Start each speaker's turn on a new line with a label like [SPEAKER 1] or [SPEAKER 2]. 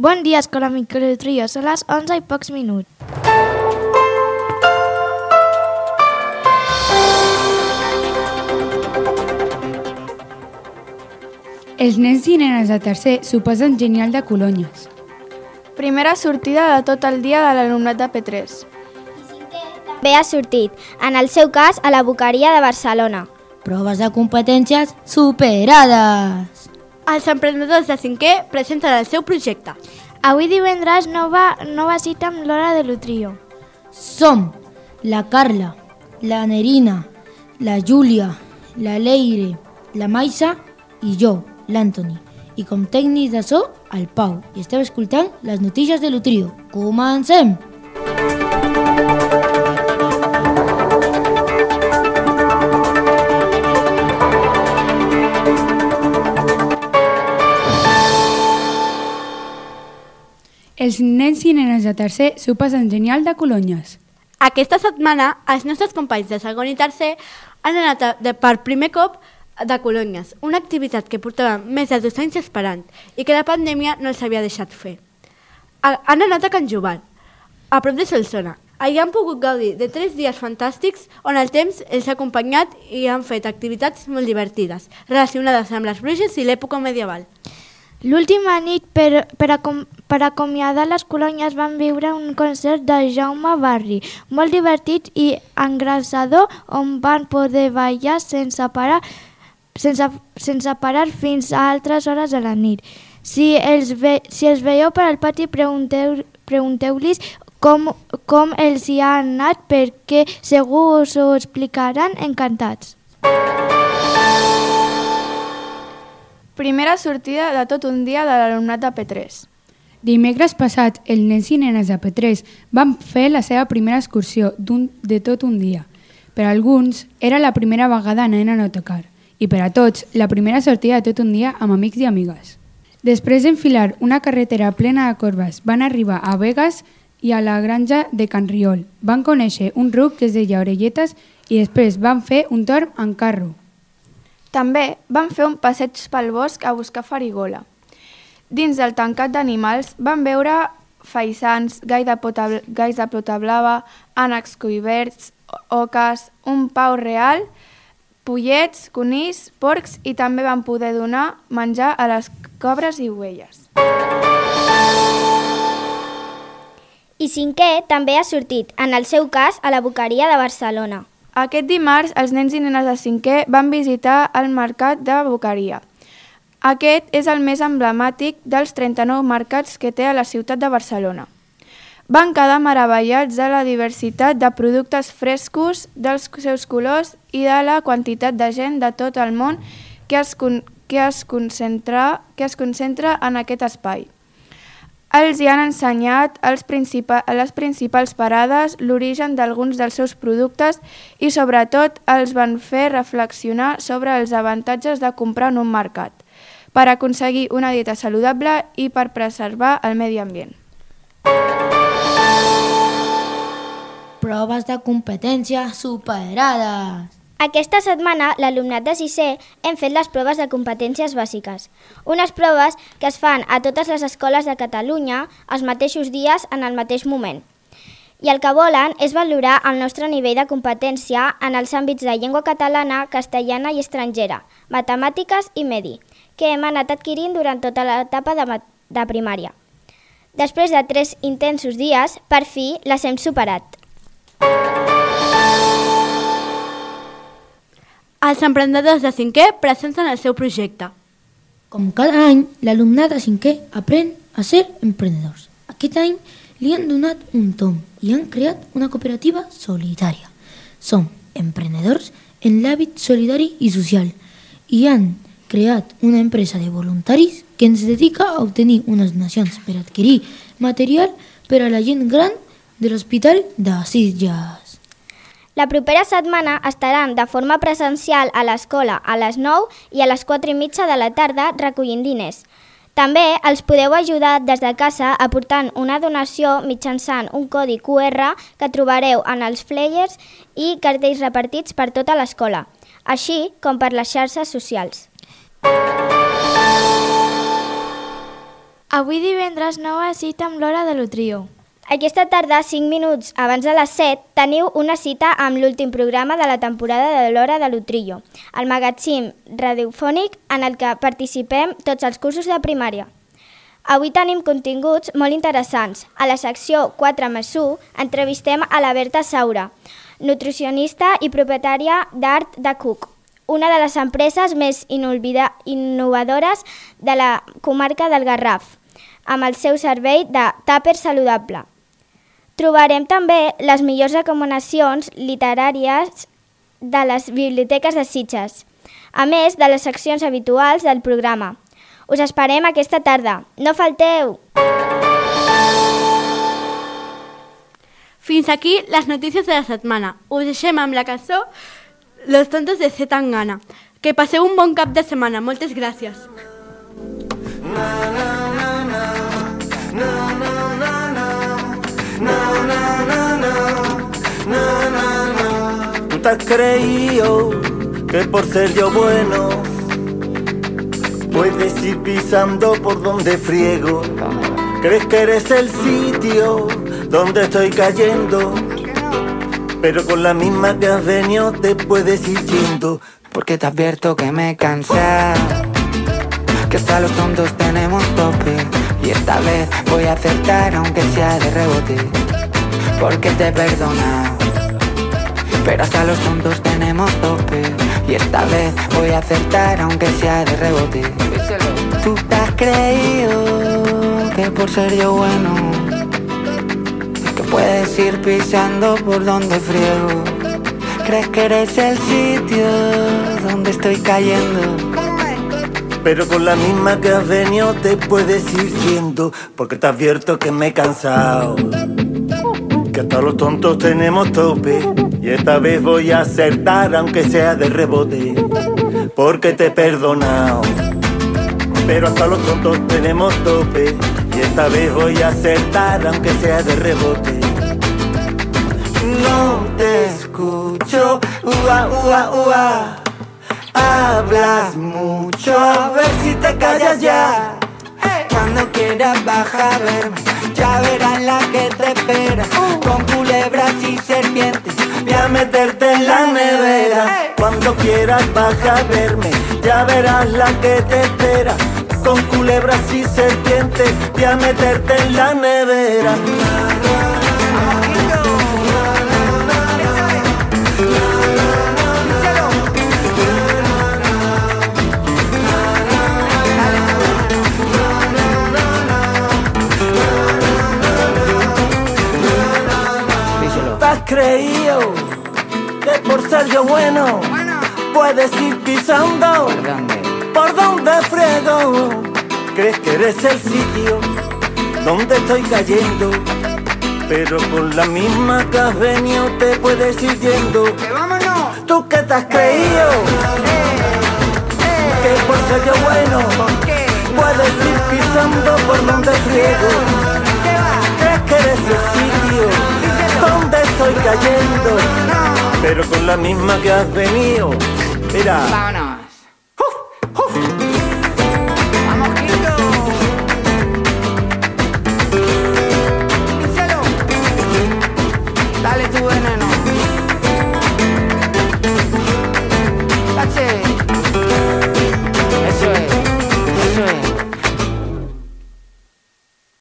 [SPEAKER 1] Bon dia, Escola Microtrio. Són les 11 i pocs minuts.
[SPEAKER 2] Els nens i nenes de tercer s'ho passen genial de colonyes.
[SPEAKER 3] Primera sortida de tot el dia de l'alumnat de P3.
[SPEAKER 4] Bé ha sortit, en el seu cas, a la Boqueria de Barcelona.
[SPEAKER 5] Proves de competències superades.
[SPEAKER 6] Els emprenedors de cinquè presenten el seu projecte.
[SPEAKER 1] Avui divendres nova, nova cita amb l'hora de l'Utrio.
[SPEAKER 5] Som la Carla, la Nerina, la Júlia, la Leire, la Maisa i jo, l'Anthony. I com tècnics de so, el Pau. I esteu escoltant les notícies de l'Utrio. Comencem!
[SPEAKER 2] Els nens i nenes de tercer s'ho passen genial de colonyes.
[SPEAKER 6] Aquesta setmana, els nostres companys de segon i tercer han anat a- de, per primer cop de colònies, una activitat que portaven més de dos anys esperant i que la pandèmia no els havia deixat fer. Ha- Han anat a Can Jubal, a prop de Solsona. Allà han pogut gaudir de tres dies fantàstics on el temps els ha acompanyat i han fet activitats molt divertides, relacionades amb les bruixes i l'època medieval.
[SPEAKER 1] L'última nit, per, per, acom, per acomiadar les colònies, van viure un concert de Jaume Barri, molt divertit i engrassador, on van poder ballar sense parar, sense, sense parar fins a altres hores de la nit. Si els, ve, si els veieu per al pati, pregunteu- pregunteu-los com, com els hi ha anat, perquè segur us ho explicaran encantats.
[SPEAKER 3] Primera sortida de tot un dia de l'alumnat de P3.
[SPEAKER 2] Dimecres passat, els nens i nenes de P3 van fer la seva primera excursió de tot un dia. Per a alguns, era la primera vegada anant a autocar i per a tots, la primera sortida de tot un dia amb amics i amigues. Després d'enfilar una carretera plena de corbes, van arribar a Vegas i a la granja de Can Riol. Van conèixer un ruc que es deia Orelletes i després van fer un torn en carro.
[SPEAKER 3] També van fer un passeig pel bosc a buscar farigola. Dins del tancat d'animals van veure faisans, gai de, pota, gais de plota blava, ànecs cuiverts, oques, un pau real, pollets, conills, porcs i també van poder donar menjar a les cobres i ovelles.
[SPEAKER 4] I cinquè també ha sortit, en el seu cas, a la Boqueria de Barcelona.
[SPEAKER 3] Aquest dimarts, els nens i nenes de cinquè van visitar el mercat de Boqueria. Aquest és el més emblemàtic dels 39 mercats que té a la ciutat de Barcelona. Van quedar meravellats de la diversitat de productes frescos, dels seus colors i de la quantitat de gent de tot el món que es, que es, concentra, que es concentra en aquest espai. Els hi han ensenyat els a les principals parades l'origen d'alguns dels seus productes i sobretot els van fer reflexionar sobre els avantatges de comprar en un mercat per aconseguir una dieta saludable i per preservar el medi ambient.
[SPEAKER 5] Proves de competència superades.
[SPEAKER 4] Aquesta setmana, l'alumnat de sisè hem fet les proves de competències bàsiques. Unes proves que es fan a totes les escoles de Catalunya els mateixos dies en el mateix moment. I el que volen és valorar el nostre nivell de competència en els àmbits de llengua catalana, castellana i estrangera, matemàtiques i medi, que hem anat adquirint durant tota l'etapa de, de primària. Després de tres intensos dies, per fi les hem superat.
[SPEAKER 6] Els emprenedors de cinquè presenten el seu projecte.
[SPEAKER 5] Com cada any, l'alumnat de cinquè aprèn a ser emprenedors. Aquest any li han donat un tom i han creat una cooperativa solidària. Som emprenedors en l'hàbit solidari i social i han creat una empresa de voluntaris que ens dedica a obtenir unes donacions per adquirir material per a la gent gran de l'Hospital de Sitges.
[SPEAKER 4] La propera setmana estaran de forma presencial a l'escola a les 9 i a les 4 i mitja de la tarda recollint diners. També els podeu ajudar des de casa aportant una donació mitjançant un codi QR que trobareu en els flyers i cartells repartits per tota l'escola, així com per les xarxes socials.
[SPEAKER 1] Avui divendres nova cita amb l'hora de l'Utrio.
[SPEAKER 4] Aquesta tarda, 5 minuts abans de les 7, teniu una cita amb l'últim programa de la temporada de l'Hora de l'Utrillo, el magazín radiofònic en el que participem tots els cursos de primària. Avui tenim continguts molt interessants. A la secció 4 més 1 entrevistem a la Berta Saura, nutricionista i propietària d'Art de Cook, una de les empreses més innovadores de la comarca del Garraf, amb el seu servei de tàper saludable. Trobarem també les millors recomanacions literàries de les biblioteques de Sitges, a més de les seccions habituals del programa. Us esperem aquesta tarda. No falteu!
[SPEAKER 6] Fins aquí les notícies de la setmana. Us deixem amb la cançó Los tontos de Z Tangana. Que passeu un bon cap de setmana. Moltes gràcies.
[SPEAKER 7] Tú te has creído que por ser yo bueno puedes ir pisando por donde friego. Crees que eres el sitio donde estoy cayendo, pero con la misma que has venido te puedes ir yendo.
[SPEAKER 8] Porque te advierto que me cansado Que hasta los tontos tenemos tope Y esta vez voy a acertar aunque sea de rebote Porque te he perdonado Pero hasta los tontos tenemos tope Y esta vez voy a acertar aunque sea de rebote Tú te has creído que por ser yo bueno Que puedes ir pisando por donde friego Crees que eres el sitio donde estoy cayendo.
[SPEAKER 7] Pero con la misma que has venido te puedes ir yendo, porque te advierto que me he cansado. Que hasta los tontos tenemos tope, y esta vez voy a acertar aunque sea de rebote, porque te he perdonado. Pero hasta los tontos tenemos tope, y esta vez voy a acertar aunque sea de rebote. No te escucho, ua, ua, ua. Hablas mucho, a ver si te callas ya.
[SPEAKER 8] Cuando quieras baja a verme, ya verás la que te espera. Con culebras y serpientes.
[SPEAKER 7] Voy a meterte en la nevera. Cuando quieras baja a verme, ya verás la que te espera. Con culebras y serpientes, voy a meterte en la nevera. Puedes ir pisando
[SPEAKER 8] ¿Por dónde?
[SPEAKER 7] por donde frego? ¿Crees que eres el sitio donde estoy cayendo? Pero con la misma que has venido te puedes ir yendo.
[SPEAKER 8] vámonos!
[SPEAKER 7] ¿Tú qué te has creído? Que por ser yo bueno puedes ir pisando por donde friego. ¿Crees que eres el sitio donde estoy cayendo? Pero con la misma que has venido. Mira,
[SPEAKER 8] Vámonos.